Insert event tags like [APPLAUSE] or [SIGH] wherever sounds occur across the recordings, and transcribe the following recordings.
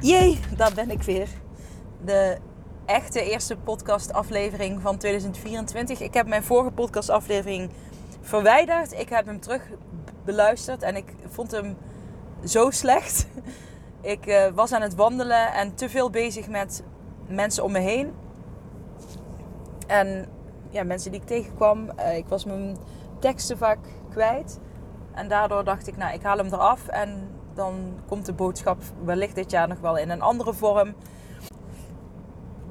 jee, daar ben ik weer. De echte eerste podcastaflevering van 2024. Ik heb mijn vorige podcastaflevering verwijderd. Ik heb hem terug beluisterd en ik vond hem zo slecht. [LAUGHS] Ik uh, was aan het wandelen en te veel bezig met mensen om me heen. En ja, mensen die ik tegenkwam. Uh, ik was mijn teksten vaak kwijt. En daardoor dacht ik, nou, ik haal hem eraf en dan komt de boodschap wellicht dit jaar nog wel in een andere vorm.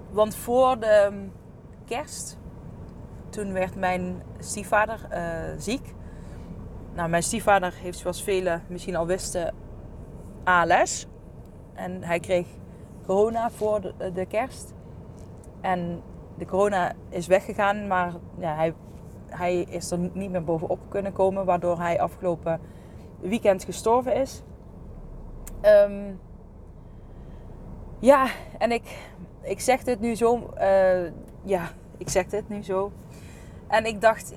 Want voor de kerst, toen werd mijn stiefvader uh, ziek. Nou, mijn stiefvader heeft zoals velen misschien al wisten ALS. En hij kreeg corona voor de, de kerst. En de corona is weggegaan, maar ja, hij hij is er niet meer bovenop kunnen komen, waardoor hij afgelopen weekend gestorven is. Um, ja, en ik, ik zeg dit nu zo. Uh, ja, ik zeg dit nu zo. En ik dacht,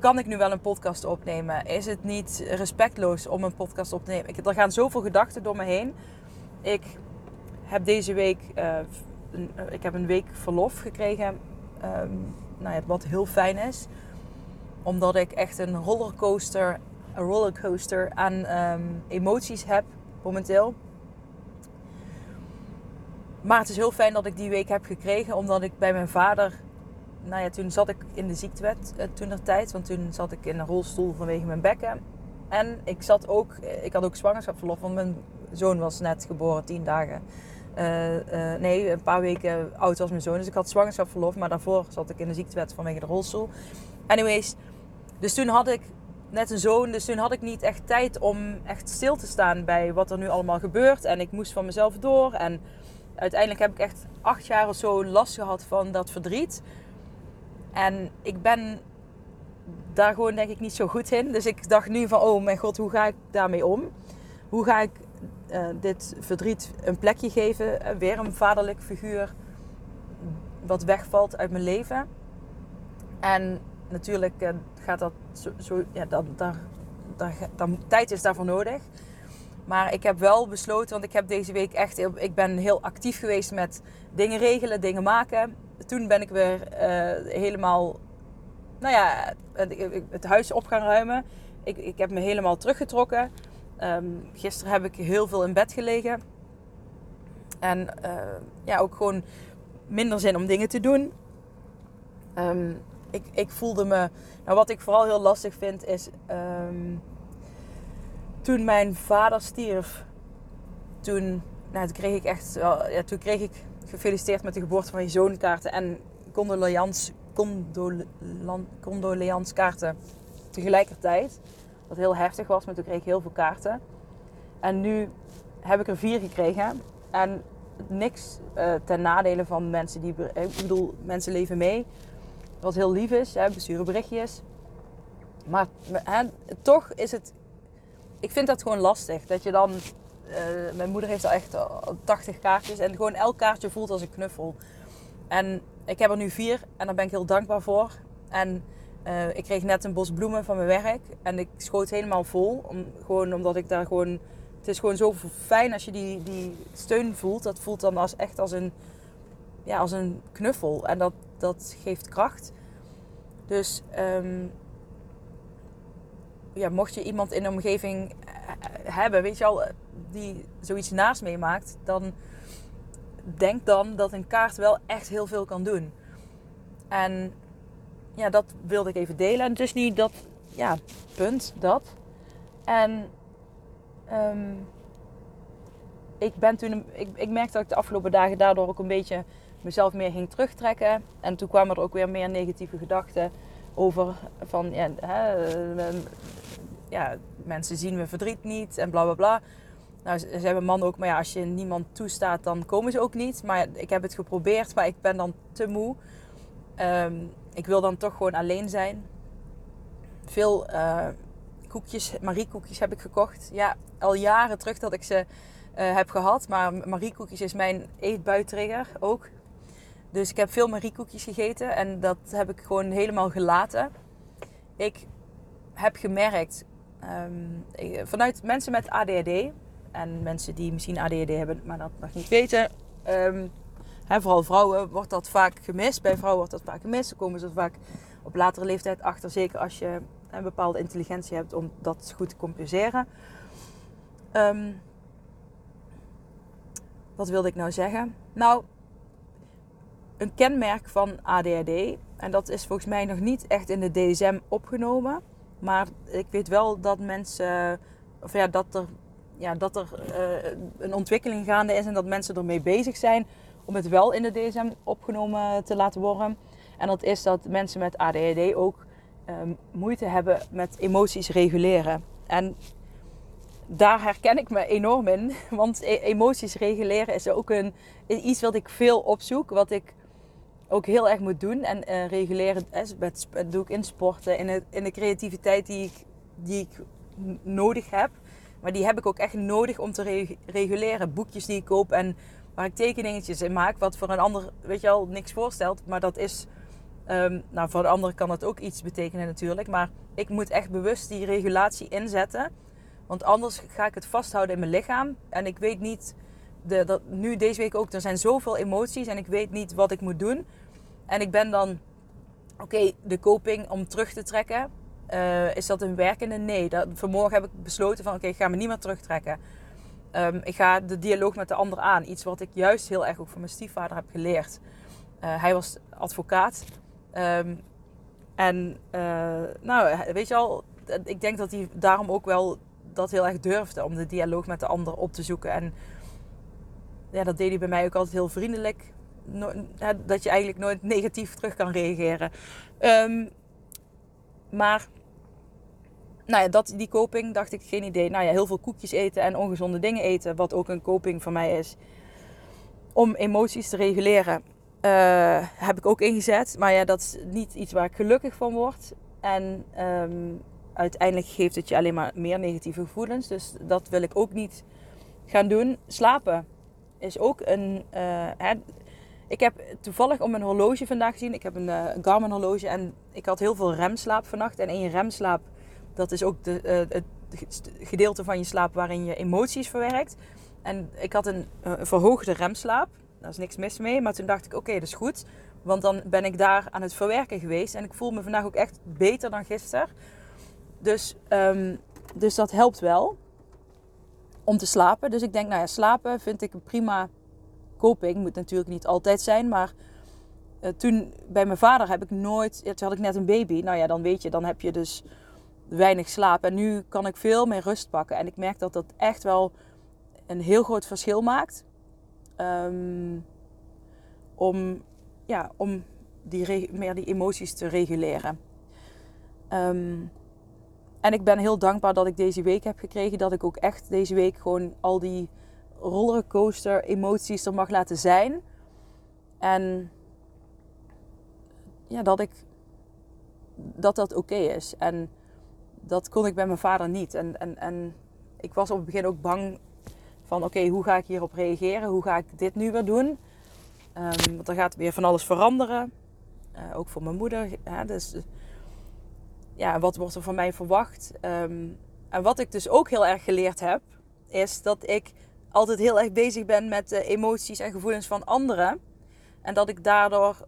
kan ik nu wel een podcast opnemen? Is het niet respectloos om een podcast op te nemen? Er gaan zoveel gedachten door me heen. Ik heb deze week, uh, een, ik heb een week verlof gekregen. Um, nou ja, wat heel fijn is. Omdat ik echt een rollercoaster, een rollercoaster aan um, emoties heb momenteel. Maar het is heel fijn dat ik die week heb gekregen. Omdat ik bij mijn vader... Nou ja, toen zat ik in de ziektewet uh, toen er tijd. Want toen zat ik in een rolstoel vanwege mijn bekken. En ik zat ook... Ik had ook zwangerschapsverlof. Want mijn zoon was net geboren, tien dagen. Uh, nee, een paar weken oud was mijn zoon. Dus ik had zwangerschapsverlof. Maar daarvoor zat ik in de ziektewet vanwege de rolstoel. Anyways, dus toen had ik net een zoon. Dus toen had ik niet echt tijd om echt stil te staan bij wat er nu allemaal gebeurt. En ik moest van mezelf door. En uiteindelijk heb ik echt acht jaar of zo last gehad van dat verdriet. En ik ben daar gewoon denk ik niet zo goed in. Dus ik dacht nu van, oh mijn god, hoe ga ik daarmee om? Hoe ga ik uh, dit verdriet een plekje geven. Uh, weer een vaderlijk figuur wat wegvalt uit mijn leven. En natuurlijk uh, gaat dat zo, zo ja, dat, daar, daar, tijd is daarvoor nodig. Maar ik heb wel besloten, want ik heb deze week echt, ik ben heel actief geweest met dingen regelen, dingen maken. Toen ben ik weer helemaal, nou ja, het, huis op gaan ruimen. Ik, ik heb me helemaal teruggetrokken. Um, gisteren heb ik heel veel in bed gelegen. En uh, ja, ook gewoon minder zin om dingen te doen. Um, ik, ik voelde me. Nou, wat ik vooral heel lastig vind is. Um, toen mijn vader stierf. Toen, nou, toen kreeg ik echt. ja, toen kreeg ik gefeliciteerd met de geboorte van je zoonkaarten. En condoleans, condoleanskaarten tegelijkertijd. Wat heel heftig was, maar toen kreeg ik heel veel kaarten. En nu heb ik er vier gekregen. En niks uh, ten nadele van mensen die... Ik bedoel, mensen leven mee. Wat heel lief is. Hè, berichtjes. Maar hè, toch is het... Ik vind dat gewoon lastig. Dat je dan... Uh, mijn moeder heeft al echt 80 kaartjes. En gewoon elk kaartje voelt als een knuffel. En ik heb er nu vier. En daar ben ik heel dankbaar voor. En uh, ik kreeg net een bos bloemen van mijn werk en ik schoot helemaal vol. Om, gewoon omdat ik daar gewoon. Het is gewoon zo fijn als je die, die steun voelt. Dat voelt dan als, echt als een, ja, als een knuffel. En dat, dat geeft kracht. Dus um, ja, mocht je iemand in de omgeving eh, hebben, weet je al, die zoiets naast meemaakt, dan denk dan dat een kaart wel echt heel veel kan doen. En ja, dat wilde ik even delen. En het is niet dat, ja, punt, dat. En um, ik ben toen, ik, ik merkte dat ik de afgelopen dagen daardoor ook een beetje mezelf meer ging terugtrekken. En toen kwamen er ook weer meer negatieve gedachten over van, ja, hè, ja mensen zien mijn verdriet niet en bla bla bla. Nou, ze zei mijn man ook, maar ja, als je niemand toestaat, dan komen ze ook niet. Maar ik heb het geprobeerd, maar ik ben dan te moe. Ehm, ik wil dan toch gewoon alleen zijn. Veel uh, koekjes, Marie koekjes heb ik gekocht. Ja, al jaren terug dat ik ze uh, heb gehad. Maar Marie koekjes is mijn eetbuitrigger ook. Dus ik heb veel Marie koekjes gegeten en dat heb ik gewoon helemaal gelaten. Ik heb gemerkt um, vanuit mensen met ADHD en mensen die misschien ADHD hebben, maar dat nog niet weten. Um, hè, vooral vrouwen wordt dat vaak gemist. Bij vrouwen wordt dat vaak gemist. Dan komen ze vaak op latere leeftijd achter. Zeker als je een bepaalde intelligentie hebt om dat goed te compenseren. Um, wat wilde ik nou zeggen? Nou, een kenmerk van ADHD. En dat is volgens mij nog niet echt in de DSM opgenomen. Maar ik weet wel dat mensen, of ja, dat er, ja, dat er uh, een ontwikkeling gaande is en dat mensen ermee bezig zijn om het wel in de DSM opgenomen te laten worden. En dat is dat mensen met ADHD ook um, moeite hebben met emoties reguleren. En daar herken ik me enorm in. [LAUGHS] Want e-, emoties reguleren is ook een, iets wat ik veel opzoek. Wat ik ook heel erg moet doen. En uh, reguleren dat doe ik in sporten, in, in de creativiteit die ik, die ik nodig heb. Maar die heb ik ook echt nodig om te reguleren. Boekjes die ik koop en waar ik tekeningetjes in maak. Wat voor een ander, weet je wel, niks voorstelt. Maar dat is, um, nou voor de ander kan dat ook iets betekenen natuurlijk. Maar ik moet echt bewust die regulatie inzetten. Want anders ga ik het vasthouden in mijn lichaam. En ik weet niet, dat, nu deze week ook, er zijn zoveel emoties en ik weet niet wat ik moet doen. En ik ben dan, oké, de coping om terug te trekken. Uh, is dat een werkende? Nee. Dat, vanmorgen heb ik besloten van, oké, ik ga me niet meer terugtrekken. Um, ik ga de dialoog met de ander aan. Iets wat ik juist heel erg ook van mijn stiefvader heb geleerd. Uh, hij was advocaat. Um, en uh, nou, weet je al, ik denk dat hij daarom ook wel dat heel erg durfde om de dialoog met de ander op te zoeken. En ja, dat deed hij bij mij ook altijd heel vriendelijk. dat je eigenlijk nooit negatief terug kan reageren. Um, maar nou ja, dat, die coping dacht ik geen idee. Nou ja, heel veel koekjes eten en ongezonde dingen eten, wat ook een coping voor mij is. Om emoties te reguleren, uh, heb ik ook ingezet. Maar ja, dat is niet iets waar ik gelukkig van word. En um, uiteindelijk geeft het je alleen maar meer negatieve gevoelens. Dus dat wil ik ook niet gaan doen. Slapen is ook een. Uh, hè, ik heb toevallig om mijn horloge vandaag gezien. Ik heb een, uh, Garmin horloge en ik had heel veel remslaap vannacht. En in je remslaap, dat is ook de, uh, het gedeelte van je slaap waarin je emoties verwerkt. En ik had een verhoogde remslaap. Daar is niks mis mee. Maar toen dacht ik, oké, dat is goed. Want dan ben ik daar aan het verwerken geweest. En ik voel me vandaag ook echt beter dan gisteren. Dus, um, dus dat helpt wel om te slapen. Dus ik denk, nou ja, slapen vind ik een prima coping. Moet natuurlijk niet altijd zijn, maar uh, toen bij mijn vader heb ik nooit, ja, toen had ik net een baby. Nou ja, dan weet je, dan heb je dus weinig slaap. En nu kan ik veel meer rust pakken. En ik merk dat dat echt wel een heel groot verschil maakt. Um, om, ja, om die, meer die emoties te reguleren. Um, en ik ben heel dankbaar dat ik deze week heb gekregen. Dat ik ook echt deze week gewoon al die rollercoaster emoties er mag laten zijn. En ja, dat ik dat dat oké is. En dat kon ik bij mijn vader niet. En, en, en ik was op het begin ook bang van oké, hoe ga ik hierop reageren? Hoe ga ik dit nu weer doen? Um, want er gaat weer van alles veranderen. Uh, ook voor mijn moeder. Hè, dus ja, wat wordt er van mij verwacht? Um, en wat ik dus ook heel erg geleerd heb, is dat ik altijd heel erg bezig ben met de emoties en gevoelens van anderen. En dat ik daardoor,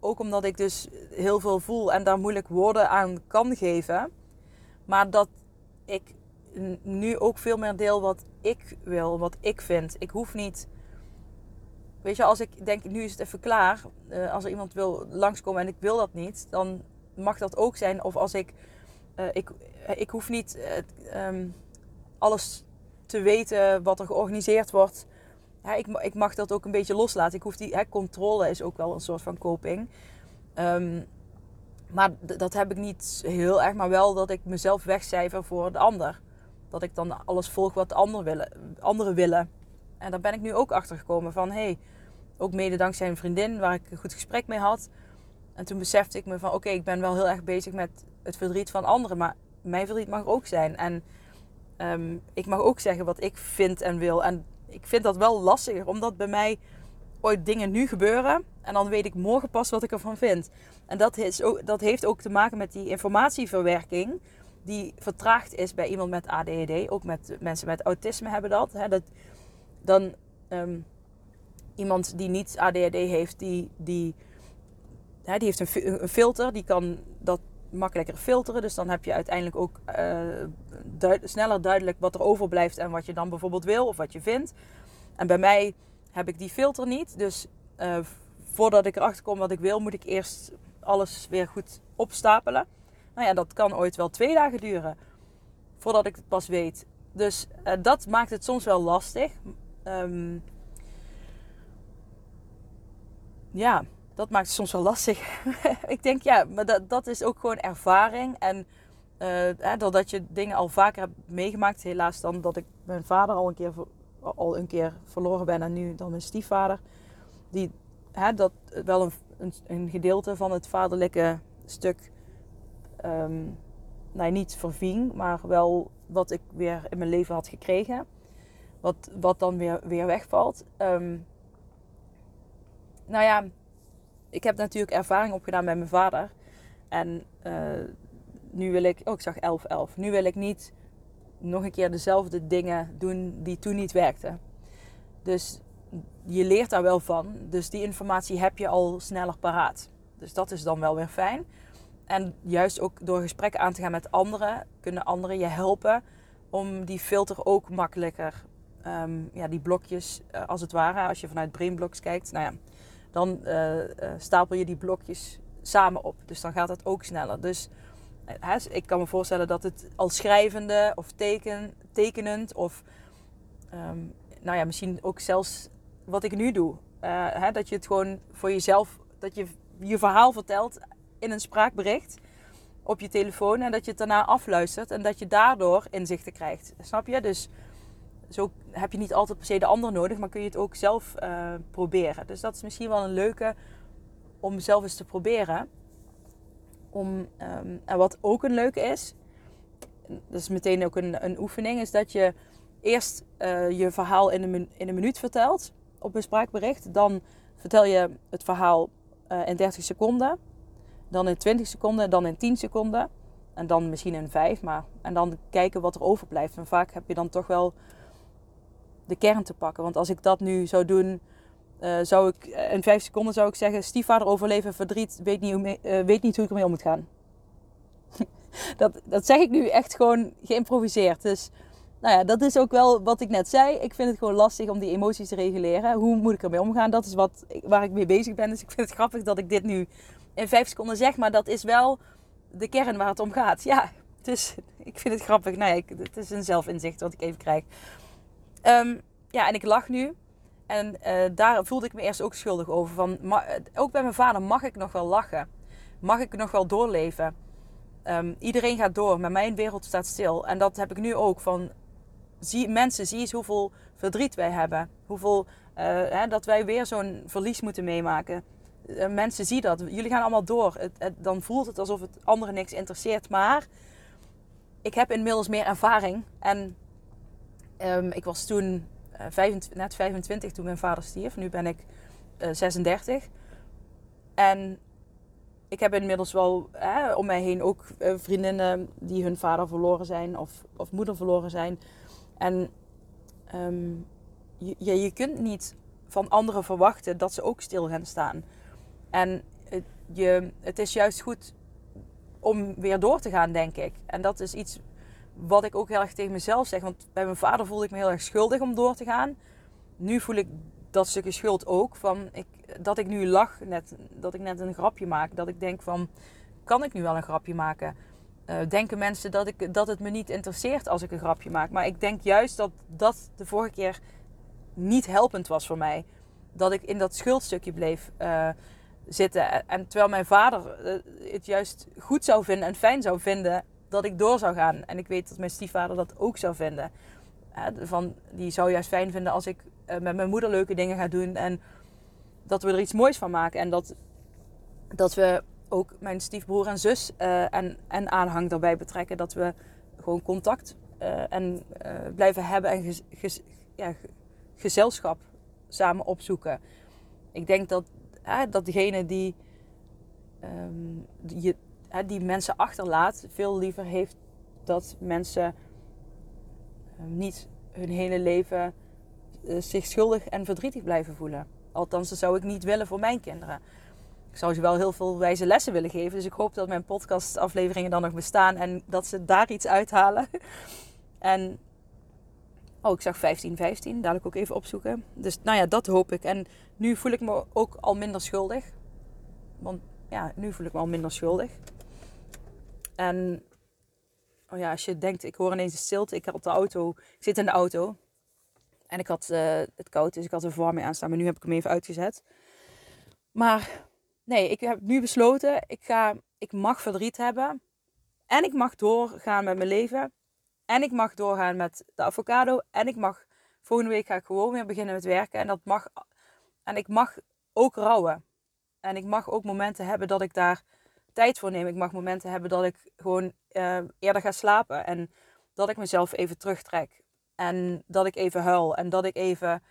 ook omdat ik dus heel veel voel en daar moeilijk woorden aan kan geven, maar dat ik nu ook veel meer deel wat ik wil, wat ik vind. Ik hoef niet. Weet je, als ik denk, nu is het even klaar. Uh, als er iemand wil langskomen en ik wil dat niet, dan mag dat ook zijn. Of als ik, uh, ik, ik hoef niet uh, um, alles te weten wat er georganiseerd wordt. Ik, ik mag dat ook een beetje loslaten. Ik hoef die hè, controle is ook wel een soort van coping. Um, maar dat heb ik niet heel erg, maar wel dat ik mezelf wegcijfer voor de ander. Dat ik dan alles volg wat anderen willen. Anderen willen. En daar ben ik nu ook achter gekomen van hé, hey, ook mede dankzij een vriendin waar ik een goed gesprek mee had. En toen besefte ik me van oké, ik ben wel heel erg bezig met het verdriet van anderen, maar mijn verdriet mag ook zijn. En ehm, ik mag ook zeggen wat ik vind en wil. En ik vind dat wel lastiger, omdat bij mij ooit dingen nu gebeuren. En dan weet ik morgen pas wat ik ervan vind. En dat, is ook, dat heeft ook te maken met die informatieverwerking. Die vertraagd is bij iemand met ADHD. Ook met mensen met autisme hebben dat. Hè, dat dan ehm, iemand die niet ADHD heeft, die, die, die heeft een, een, filter. Die kan dat makkelijker filteren. Dus dan heb je uiteindelijk ook uh, sneller duidelijk wat er overblijft en wat je dan bijvoorbeeld wil of wat je vindt. En bij mij heb ik die filter niet. Dus uh, voordat ik erachter kom wat ik wil, moet ik eerst alles weer goed opstapelen. Nou ja, dat kan ooit wel twee dagen duren voordat ik het pas weet. Dus uh, dat maakt het soms wel lastig. Um, ja, dat maakt het soms wel lastig. [LAUGHS] ik denk ja, maar dat, dat is ook gewoon ervaring. En uh, doordat je dingen al vaker hebt meegemaakt, helaas dan dat ik mijn vader al een keer, al een keer verloren ben en nu dan mijn stiefvader. Die hè, dat wel een, een, een, gedeelte van het vaderlijke stuk um, nou, niet verving, maar wel wat ik weer in mijn leven had gekregen. Wat, wat dan weer, weer wegvalt. Um, nou ja, ik heb natuurlijk ervaring opgedaan met mijn vader. En uh, nu wil ik, oh ik zag 11-11. Nu wil ik niet nog een keer dezelfde dingen doen die toen niet werkten. Dus je leert daar wel van. Dus die informatie heb je al sneller paraat. Dus dat is dan wel weer fijn. En juist ook door gesprekken aan te gaan met anderen, kunnen anderen je helpen om die filter ook makkelijker, um, ja, die blokjes uh, als het ware, als je vanuit Brainblocks kijkt, nou ja, dan uh, uh, stapel je die blokjes samen op. Dus dan gaat het ook sneller. Dus ik kan me voorstellen dat het als schrijvende of teken, tekenend of um, nou ja, misschien ook zelfs wat ik nu doe. Hè, dat je het gewoon voor jezelf, dat je je verhaal vertelt in een spraakbericht op je telefoon en dat je het daarna afluistert en dat je daardoor inzichten krijgt. Snap je? Dus zo heb je niet altijd per se de ander nodig, maar kun je het ook zelf uh, proberen. Dus dat is misschien wel een leuke om zelf eens te proberen. Om, um, en wat ook een leuke is, dat is meteen ook een, een oefening, is dat je eerst uh, je verhaal in een, in een minuut vertelt op een spraakbericht. Dan vertel je het verhaal uh, in 30 seconden. Dan in 20 seconden, dan in 10 seconden. En dan misschien in 5. Maar, en dan kijken wat er overblijft. En vaak heb je dan toch wel de kern te pakken. Want als ik dat nu zou doen, uh, zou ik in 5 seconden zou ik zeggen: stiefvader overleven verdriet, weet niet, hoe uh, weet niet hoe ik ermee om moet gaan. [LAUGHS] dat, dat zeg ik nu echt gewoon geïmproviseerd. Dus nou ja, dat is ook wel wat ik net zei. Ik vind het gewoon lastig om die emoties te reguleren. Hoe moet ik ermee omgaan? Dat is wat, waar ik mee bezig ben. Dus ik vind het grappig dat ik dit nu in vijf seconden zeg. Maar dat is wel de kern waar het om gaat. Ja, dus [LAUGHS] ik vind het grappig. Nou het is een zelfinzicht wat ik even krijg. Um, ja, en ik lach nu. En uh, daar voelde ik me eerst ook schuldig over. Van, maar, ook bij mijn vader mag ik nog wel lachen. Mag ik nog wel doorleven. Um, iedereen gaat door, maar mijn wereld staat stil. En dat heb ik nu ook. Van, zie, mensen, zie eens hoeveel verdriet wij hebben. Hoeveel, uh, hè, dat wij weer zo'n verlies moeten meemaken. Mensen zien dat. Jullie gaan allemaal door. Het, dan voelt het alsof het anderen niks interesseert. Maar ik heb inmiddels meer ervaring. En um, ik was toen uh, eh, 25, net 25 toen mijn vader stierf. Nu ben ik 36. En ik heb inmiddels wel hè, om mij heen ook vriendinnen die hun vader verloren zijn of, of moeder verloren zijn. En um, je, je kunt niet van anderen verwachten dat ze ook stil gaan staan. En het, je, het is juist goed om weer door te gaan, denk ik. En dat is iets wat ik ook heel erg tegen mezelf zeg. Want bij mijn vader voelde ik me heel erg schuldig om door te gaan. Nu voel ik dat stukje schuld ook. Van ik, dat ik nu lach, net, dat ik net een grapje maak. Dat ik denk van, kan ik nu wel een grapje maken? uh, denken mensen dat, ik, dat het me niet interesseert als ik een grapje maak. Maar ik denk juist dat dat de vorige keer niet helpend was voor mij. Dat ik in dat schuldstukje bleef uh, zitten. En terwijl mijn vader uh, het juist goed zou vinden en fijn zou vinden dat ik door zou gaan. En ik weet dat mijn stiefvader dat ook zou vinden. van, die zou juist fijn vinden als ik eh, met mijn moeder leuke dingen ga doen. En dat we er iets moois van maken. En dat, dat we ook mijn stiefbroer en zus uh, en, en aanhang daarbij betrekken. Dat we gewoon contact uh, en blijven hebben en ja, gezelschap samen opzoeken. Ik denk dat, dat degene die, um, die, mensen achterlaat, veel liever heeft dat mensen ehm, niet hun hele leven uh, zich schuldig en verdrietig blijven voelen. Althans, dat zou ik niet willen voor mijn kinderen. Ik zou ze wel heel veel wijze lessen willen geven. Dus ik hoop dat mijn podcastafleveringen dan nog bestaan en dat ze daar iets uithalen. [LAUGHS] en Oh, ik zag 15, 15. Dadelijk ook even opzoeken. Dus nou ja, dat hoop ik. En nu voel ik me ook al minder schuldig. Want ja, nu voel ik me al minder schuldig. En oh ja, als je denkt, ik hoor ineens een stilte. Ik had de auto, ik zit in de auto. En ik had uh, het koud, dus ik had er verwarming aanstaan. Maar nu heb ik hem even uitgezet. Maar nee, ik heb nu besloten, ik, ga, ik mag verdriet hebben. En ik mag doorgaan met mijn leven. En ik mag doorgaan met de avocado. En ik mag, volgende week ga ik gewoon weer beginnen met werken. En dat mag, en ik mag ook rouwen. En ik mag ook momenten hebben dat ik daar tijd voor neem. Ik mag momenten hebben dat ik gewoon uh, eerder ga slapen. En dat ik mezelf even terugtrek. En dat ik even huil. En dat ik even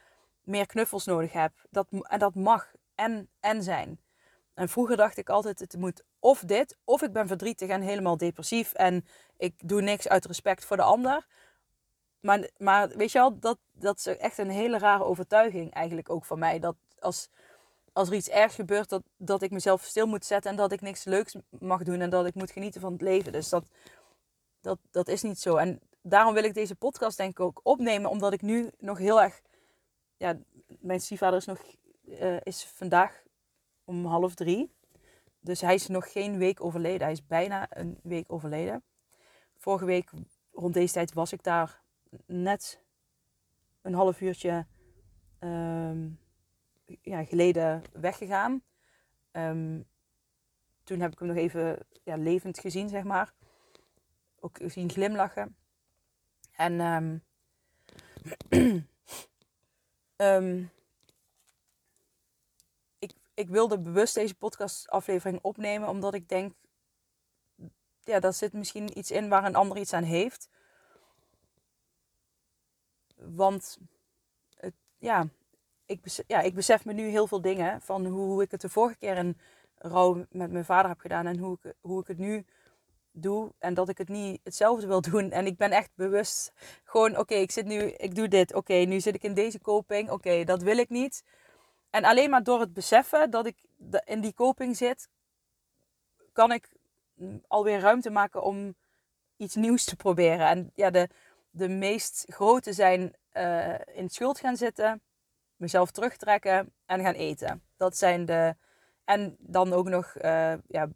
meer knuffels nodig heb. Dat, en dat mag en, en zijn. En vroeger dacht ik altijd, het moet of dit, of ik ben verdrietig en helemaal depressief en ik doe niks uit respect voor de ander. Maar, maar weet je wel, dat, dat is echt een hele rare overtuiging eigenlijk ook van mij. Dat als, als er iets ergs gebeurt, dat, dat ik mezelf stil moet zetten en dat ik niks leuks mag doen en dat ik moet genieten van het leven. Dus dat, dat, dat is niet zo. En daarom wil ik deze podcast denk ik ook opnemen, omdat ik nu nog heel erg... Ja, mijn stiefvader is nog... Uh, is vandaag om half drie. Dus hij is nog geen week overleden. Hij is bijna een week overleden. Vorige week rond deze tijd was ik daar net een half uurtje ehm, ja, geleden weggegaan. Um, toen heb ik hem nog even ja, levend gezien, zeg maar. Ook zien glimlachen. En [CLEARS THROAT] um, ik wilde bewust deze podcastaflevering opnemen, omdat ik denk, ja, daar zit misschien iets in waar een ander iets aan heeft. Want het, ja, ik besef, ja, ik besef me nu heel veel dingen van hoe ik het de vorige keer in rouw met mijn vader heb gedaan en hoe ik, hoe ik het nu doe en dat ik het niet hetzelfde wil [LAUGHS] doen. En ik ben echt bewust gewoon, oké, ik zit nu, ik doe dit. Oké, nu zit ik in deze coping. Oké, dat wil ik niet. En alleen maar door het beseffen dat ik in die koping zit, kan ik alweer ruimte maken om iets nieuws te proberen. En ja, de, de meest grote zijn uh, in schuld gaan zitten, mezelf terugtrekken en gaan eten. Dat zijn de. En dan ook nog uh, ja,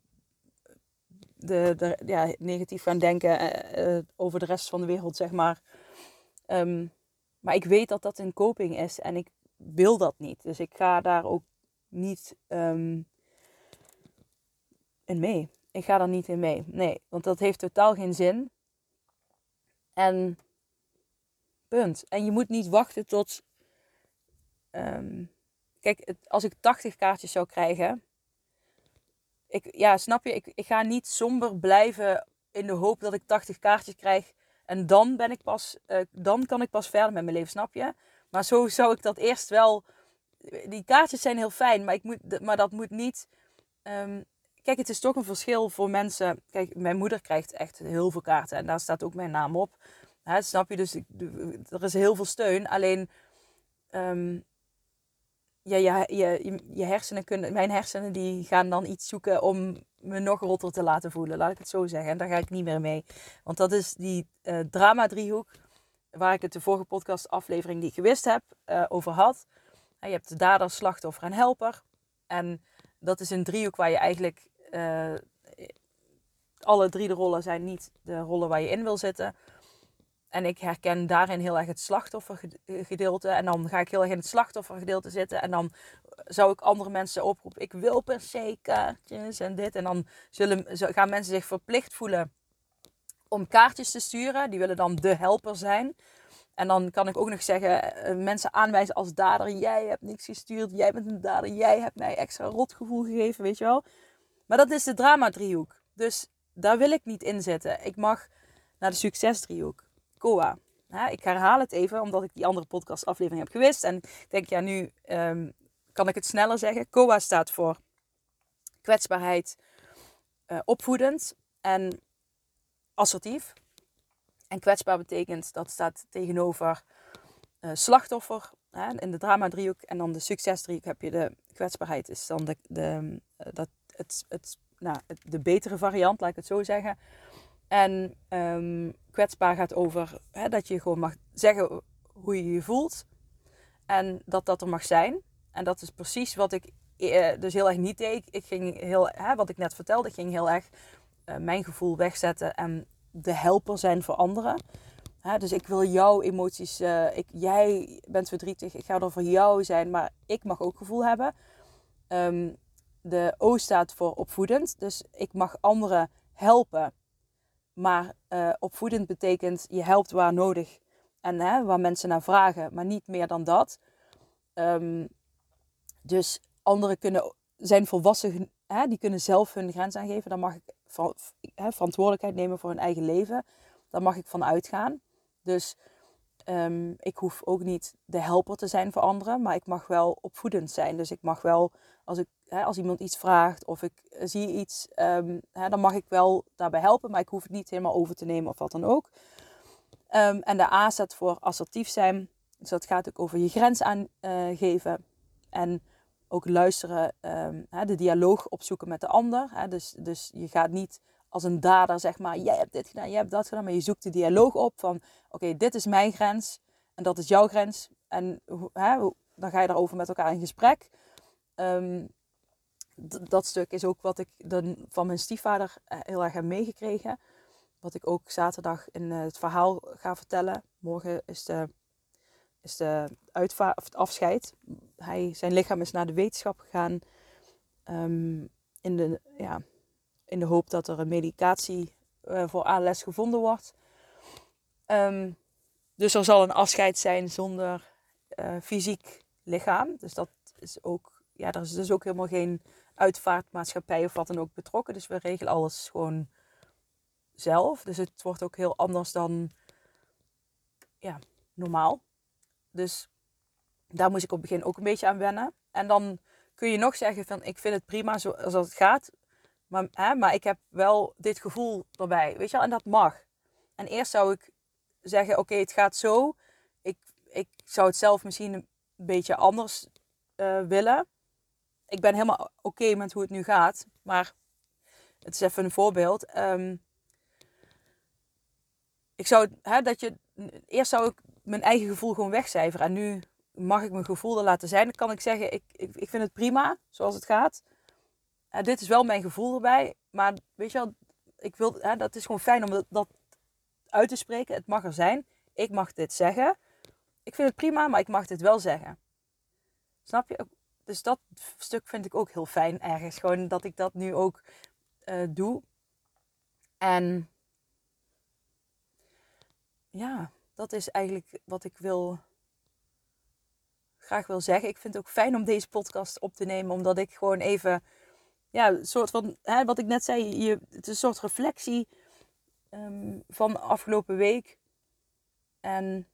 de, de, ja, negatief gaan denken uh, over de rest van de wereld, zeg maar. Um, maar ik weet dat dat een coping is. En ik wil dat niet. Dus ik ga daar ook niet um, in mee. Ik ga er niet in mee. Nee, want dat heeft totaal geen zin. En punt. En je moet niet wachten tot. Um, kijk, als ik 80 kaartjes zou krijgen. Ik, ja, snap je? Ik, ik ga niet somber blijven in de hoop dat ik 80 kaartjes krijg. En dan ben ik pas. Uh, dan kan ik pas verder met mijn leven, snap je? Maar zo zou ik dat eerst wel. Die kaartjes zijn heel fijn, maar, ik moet, maar dat moet niet. Um, kijk, het is toch een verschil voor mensen. Kijk, mijn moeder krijgt echt heel veel kaarten en daar staat ook mijn naam op. Hè, snap je? Dus ik, er is heel veel steun. Alleen. Um, ja, je, je, je hersenen kunnen, mijn hersenen die gaan dan iets zoeken om me nog rotter te laten voelen. Laat ik het zo zeggen. En daar ga ik niet meer mee. Want dat is die uh, drama-driehoek waar ik het de vorige podcast aflevering die ik gewist heb uh, over had. je hebt de dader, slachtoffer en helper. En dat is een driehoek waar je eigenlijk... Alle drie de rollen zijn niet de rollen waar je in wil zitten. En ik herken daarin heel erg het slachtoffergedeelte. En dan ga ik heel erg in het slachtoffergedeelte zitten. En dan zou ik andere mensen oproepen. Ik wil per se kaartjes en dit. En dan zullen, gaan mensen zich verplicht voelen om kaartjes te sturen. Die willen dan de helper zijn. En dan kan ik ook nog zeggen, eh, mensen aanwijzen als dader. Jij hebt niks gestuurd, jij bent een dader, jij hebt mij extra rotgevoel gegeven, weet je wel. Maar dat is de drama-driehoek. Dus daar wil ik niet in zitten. Ik mag naar de succesdriehoek. Koa. ik herhaal het even, omdat ik die andere podcastaflevering heb gewist. En ik denk, ja, nu ehm, kan ik het sneller zeggen. Koa staat voor kwetsbaarheid, uh, opvoedend en assertief. En kwetsbaar betekent dat staat tegenover uh, slachtoffer hè, in de drama driehoek. En dan de succes driehoek heb je de kwetsbaarheid. Is dan de, de, uh, dat, het, het, nou, de betere variant, laat ik het zo zeggen. En um, kwetsbaar gaat over hè, dat je gewoon mag zeggen hoe je je voelt. En dat dat er mag zijn. En dat is precies wat ik uh, dus heel erg niet deed. Ik ging heel, hè, wat ik net vertelde, ik ging heel erg mijn gevoel wegzetten en de helper zijn voor anderen. dus ik wil jouw emoties, uh, ik, jij bent verdrietig, ik ga er voor jou zijn, maar ik mag ook gevoel hebben. Um, de O staat voor opvoedend, dus ik mag anderen helpen. Maar uh, opvoedend betekent je helpt waar nodig en hè, waar mensen naar vragen, maar niet meer dan dat. Um, dus anderen kunnen, zijn volwassen, hè, die kunnen zelf hun grens aangeven. Dan mag ik van, hè, verantwoordelijkheid nemen voor hun eigen leven. Daar mag ik van uitgaan. Dus um, ik hoef ook niet de helper te zijn voor anderen, maar ik mag wel opvoedend zijn. Dus ik mag wel, als, ik, hè, als iemand iets vraagt of ik zie iets, um, hè, dan mag ik wel daarbij helpen, maar ik hoef het niet helemaal over te nemen of wat dan ook. Um, en de A staat voor assertief zijn. Dus dat gaat ook over je grens aangeven. Uh, en ook luisteren, hè, de dialoog opzoeken met de ander. Dus, dus je gaat niet als een dader, zeg maar, jij hebt dit gedaan, jij hebt dat gedaan. Maar je zoekt de dialoog op van, oké, dit is mijn grens en dat is jouw grens. En hè, dan ga je daarover met elkaar in gesprek. Um, dat stuk is ook wat ik dan van mijn stiefvader eh, heel erg heb meegekregen. Wat ik ook zaterdag in eh, het verhaal ga vertellen. Morgen is de is de uitva of afscheid. Hij, zijn lichaam is naar de wetenschap gegaan. Um, in, de, ja, in de hoop dat er een medicatie uh, voor ALS gevonden wordt. Um, dus er zal een afscheid zijn zonder uh, fysiek lichaam. Dus dat is ook, ja, er is dus ook helemaal geen uitvaartmaatschappij of wat dan ook betrokken. Dus we regelen alles gewoon zelf. Dus het wordt ook heel anders dan ja, normaal. Dus daar moest ik op het begin ook een beetje aan wennen. En dan kun je nog zeggen van ik vind het prima zoals het gaat. Maar, maar ik heb wel dit gevoel erbij. Weet je wel? En dat mag. En eerst zou ik zeggen, oké, het gaat zo. Ik, ik zou het zelf misschien een beetje anders uh, willen. Ik ben helemaal oké met hoe het nu gaat. Maar het is even een voorbeeld. Um, ik zou, hè, dat je, eerst zou ik mijn eigen gevoel gewoon wegcijferen. En nu mag ik mijn gevoel er laten zijn. Dan kan ik zeggen, ik, ik, ik vind het prima zoals het gaat. En dit is wel mijn gevoel erbij. Maar weet je wel, ik wil, dat is gewoon fijn om dat, dat uit te spreken. Het mag er zijn. Ik mag dit zeggen. Ik vind het prima, maar ik mag dit wel zeggen. Snap je? Dus dat stuk vind ik ook heel fijn ergens. Gewoon dat ik dat nu ook uh, doe. En ja, dat is eigenlijk wat ik wil, graag wil zeggen. Ik vind het ook fijn om deze podcast op te nemen, omdat ik gewoon even, ja, soort van, hè, wat ik net zei, je, het is een soort reflectie um, van afgelopen week. En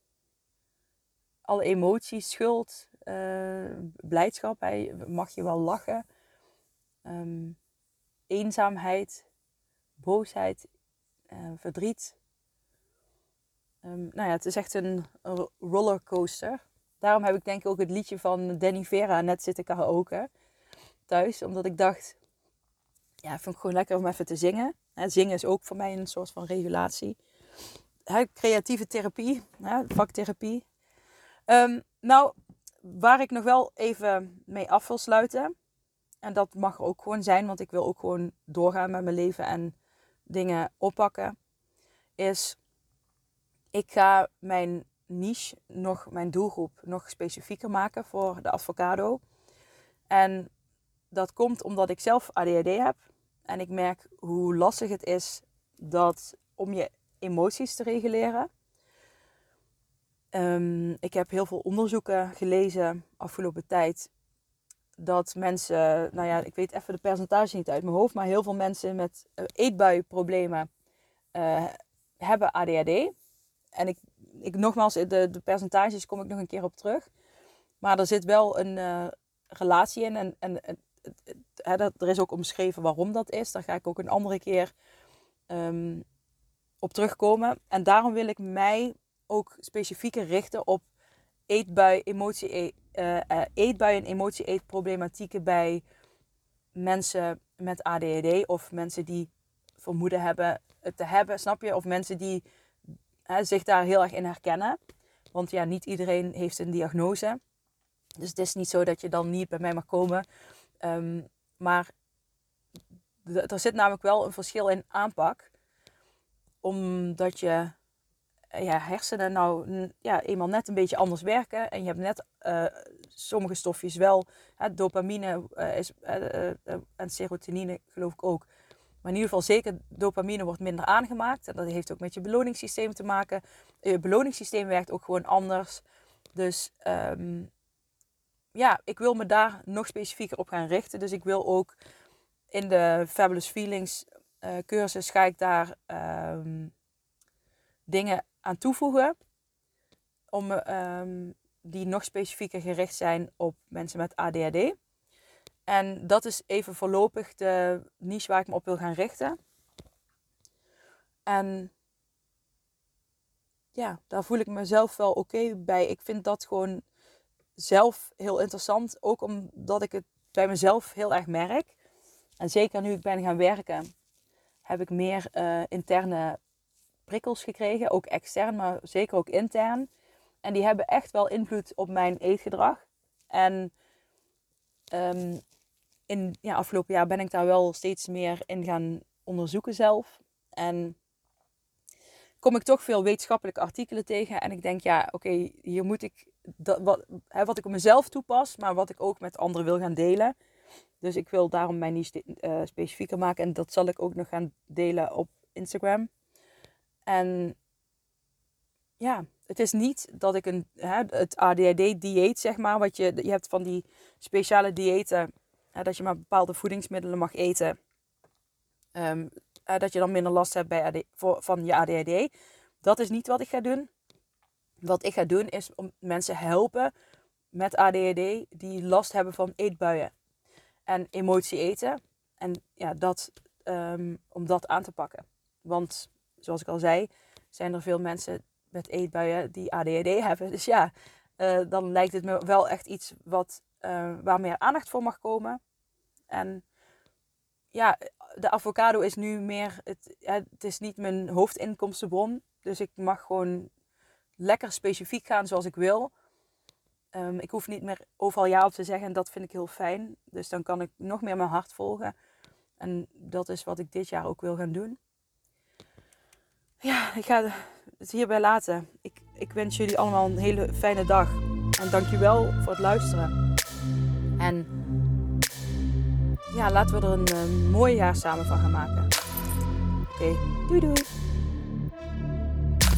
alle emoties, schuld, uh, blijdschap, hè, mag je wel lachen, um, eenzaamheid, boosheid, uh, verdriet. Um, nou ja, het is echt een rollercoaster. Daarom heb ik denk ik ook het liedje van Danny Vera net zitten karaoke thuis. Omdat ik dacht, ja, ik vind het gewoon lekker om even te zingen. Hè, zingen is ook voor mij een soort van regulatie. Creatieve therapie, hè, vaktherapie. Um, nou, waar ik nog wel even mee af wil sluiten. En dat mag ook gewoon zijn, want ik wil ook gewoon doorgaan met mijn leven en dingen oppakken. Is ik ga mijn niche, nog mijn doelgroep, nog specifieker maken voor de avocado. En dat komt omdat ik zelf ADHD heb. En ik merk hoe lastig het is dat om je emoties te reguleren. Ehm, ik heb heel veel onderzoeken gelezen afgelopen tijd. Dat mensen, nou ja, ik weet even de percentage niet uit mijn hoofd, maar heel veel mensen met uh, eetbuiproblemen uh, hebben ADHD. En ik, ik nogmaals, de, de percentages kom ik nog een keer op terug. Maar er zit wel een uh, relatie in. En, en er is ook omschreven waarom dat is. Daar ga ik ook een andere keer um, op terugkomen. En daarom wil ik mij ook specifieker richten op eetbui, emotie, uh, uh, eetbui en emotie-eetproblematieken bij mensen met ADHD of mensen die vermoeden hebben het te hebben, snap je? Of mensen die hè, zich daar heel erg in herkennen. Want ja, niet iedereen heeft een diagnose. Dus het is niet zo dat je dan niet bij mij mag komen. Um, maar er zit namelijk wel een verschil in aanpak. Omdat je ja, hersenen nou ja, eenmaal net een beetje anders werken. En je hebt net uh, sommige stofjes wel. Hè, dopamine uh, is, en serotonine geloof ik ook. Maar in ieder geval zeker dopamine wordt minder aangemaakt. En dat heeft ook met je beloningssysteem te maken. Je beloningssysteem werkt ook gewoon anders. Dus um, ja, ik wil me daar nog specifieker op gaan richten. Dus ik wil ook in de Fabulous Feelings uh, cursus ga ik daar um, dingen aan toevoegen. Om, um, die nog specifieker gericht zijn op mensen met ADHD. En dat is even voorlopig de niche waar ik me op wil gaan richten. En ja, daar voel ik mezelf wel oké bij. Ik vind dat gewoon zelf heel interessant. Ook omdat ik het bij mezelf heel erg merk. En zeker nu ik ben gaan werken, heb ik meer uh, interne prikkels gekregen. Ook extern, maar zeker ook intern. En die hebben echt wel invloed op mijn eetgedrag. En um, in ja, afgelopen jaar ben ik daar wel steeds meer in gaan onderzoeken zelf. En kom ik toch veel wetenschappelijke artikelen tegen. En ik denk, ja, oké, hier moet ik dat, wat, hè, wat ik op mezelf toepas, maar wat ik ook met anderen wil gaan delen. Dus ik wil daarom mij niet uh, specifieker maken. En dat zal ik ook nog gaan delen op Instagram. En ja, het is niet dat ik een, hè, het ADHD-dieet, zeg maar, wat je, je hebt van die speciale diëten dat je maar bepaalde voedingsmiddelen mag eten. Um, dat je dan minder last hebt bij AD, van je ADHD. Dat is niet wat ik ga doen. Wat ik ga doen is om mensen helpen met ADHD die last hebben van eetbuien en emotie eten. En ja, dat, um, om dat aan te pakken. Want zoals ik al zei, zijn er veel mensen met eetbuien die ADHD hebben. Dus ja, uh, dan lijkt het me wel echt iets wat uh, waar meer aandacht voor mag komen. En ja, de avocado is nu meer, het, het is niet mijn hoofdinkomstenbron. Dus ik mag gewoon lekker specifiek gaan zoals ik wil. Um, ik hoef niet meer overal ja op te zeggen en dat vind ik heel fijn. Dus dan kan ik nog meer mijn hart volgen. En dat is wat ik dit jaar ook wil gaan doen. Ja, ik ga het hierbij laten. Ik, ik wens jullie allemaal een hele fijne dag. En dankjewel voor het luisteren. En ja, laten we er een uh, mooi jaar samen van gaan maken. Oké, doei doei.